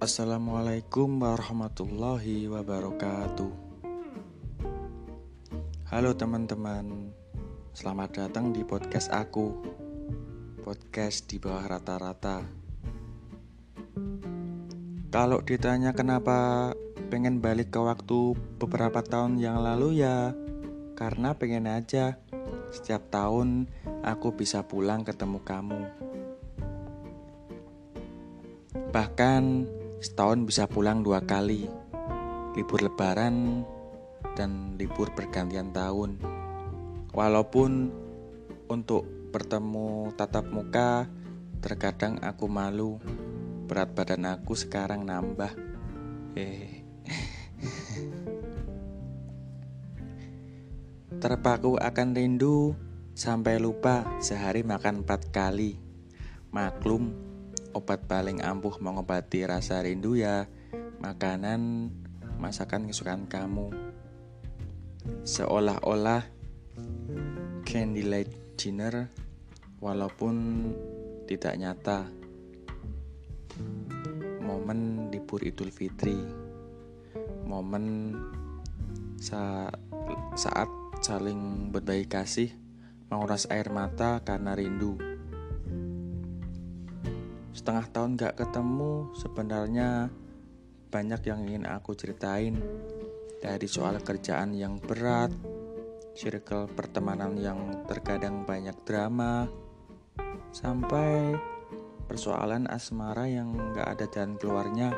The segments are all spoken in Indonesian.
Assalamualaikum warahmatullahi wabarakatuh. Halo teman-teman, selamat datang di podcast aku. Podcast di bawah rata-rata. Kalau ditanya kenapa pengen balik ke waktu beberapa tahun yang lalu ya, karena pengen aja setiap tahun aku bisa pulang ketemu kamu. Bahkan setahun bisa pulang dua kali, libur lebaran dan libur pergantian tahun. Walaupun untuk bertemu tatap muka, terkadang aku malu. Berat badan aku sekarang nambah. Eh. Terpaku akan rindu sampai lupa sehari makan empat kali. Maklum, obat paling ampuh mengobati rasa rindu ya makanan masakan kesukaan kamu. Seolah-olah candlelight dinner walaupun tidak nyata. Momen libur Idul Fitri. Momen saat, saat saling berbagi kasih menguras air mata karena rindu. Setengah tahun gak ketemu, sebenarnya banyak yang ingin aku ceritain. Dari soal kerjaan yang berat, circle pertemanan yang terkadang banyak drama, sampai persoalan asmara yang gak ada jalan keluarnya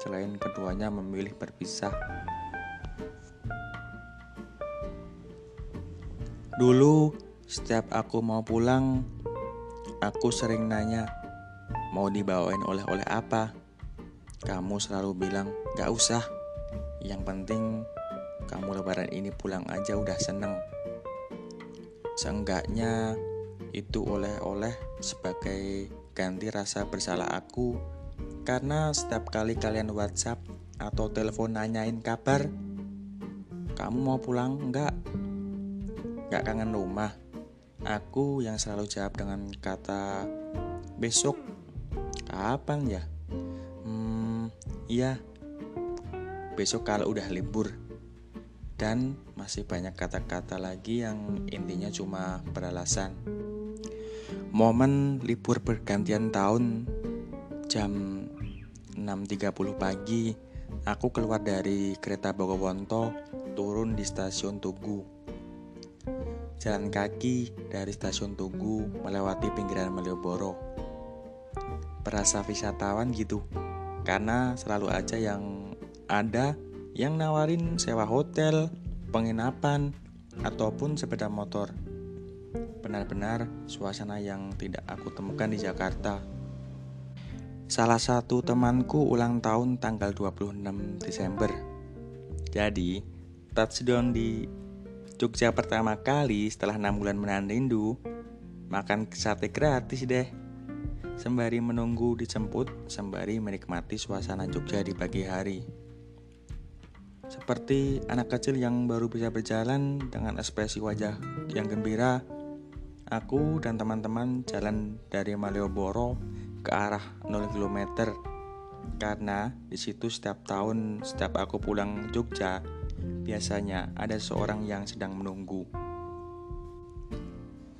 selain keduanya memilih berpisah. Dulu setiap aku mau pulang, aku sering nanya, mau dibawain oleh-oleh apa? Kamu selalu bilang, gak usah. Yang penting kamu lebaran ini pulang aja udah seneng. Seenggaknya itu oleh-oleh sebagai ganti rasa bersalah aku karena setiap kali kalian WhatsApp atau telepon nanyain kabar, kamu mau pulang enggak? Gak kangen rumah? Aku yang selalu jawab dengan kata besok. Kapan ya? Hmm, iya. Besok kalau udah libur. Dan masih banyak kata-kata lagi yang intinya cuma beralasan. Momen libur pergantian tahun jam 6.30 pagi aku keluar dari kereta Bogowonto turun di stasiun Tugu jalan kaki dari stasiun Tugu melewati pinggiran Malioboro. Berasa wisatawan gitu, karena selalu aja yang ada yang nawarin sewa hotel, penginapan, ataupun sepeda motor. Benar-benar suasana yang tidak aku temukan di Jakarta. Salah satu temanku ulang tahun tanggal 26 Desember. Jadi, touchdown di Jogja pertama kali setelah enam bulan menahan rindu, makan sate gratis deh. Sembari menunggu dijemput, sembari menikmati suasana Jogja di pagi hari. Seperti anak kecil yang baru bisa berjalan dengan ekspresi wajah yang gembira, aku dan teman-teman jalan dari Malioboro ke arah 0 km karena di situ setiap tahun setiap aku pulang Jogja biasanya ada seorang yang sedang menunggu.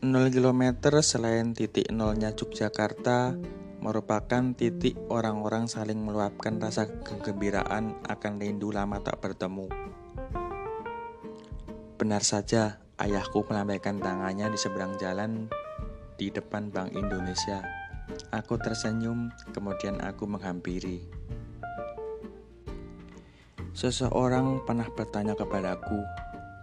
0 km selain titik nolnya Yogyakarta merupakan titik orang-orang saling meluapkan rasa kegembiraan akan rindu lama tak bertemu. Benar saja, ayahku melambaikan tangannya di seberang jalan di depan Bank Indonesia. Aku tersenyum, kemudian aku menghampiri. Seseorang pernah bertanya kepadaku,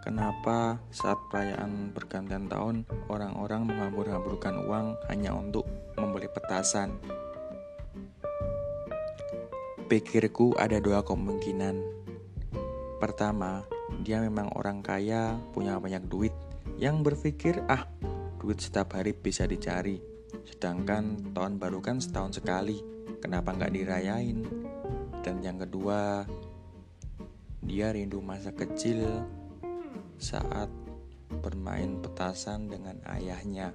kenapa saat perayaan pergantian tahun orang-orang menghambur-hamburkan uang hanya untuk membeli petasan. Pikirku ada dua kemungkinan. Pertama, dia memang orang kaya, punya banyak duit, yang berpikir, ah, duit setiap hari bisa dicari. Sedangkan tahun baru kan setahun sekali, kenapa nggak dirayain? Dan yang kedua, dia rindu masa kecil saat bermain petasan dengan ayahnya.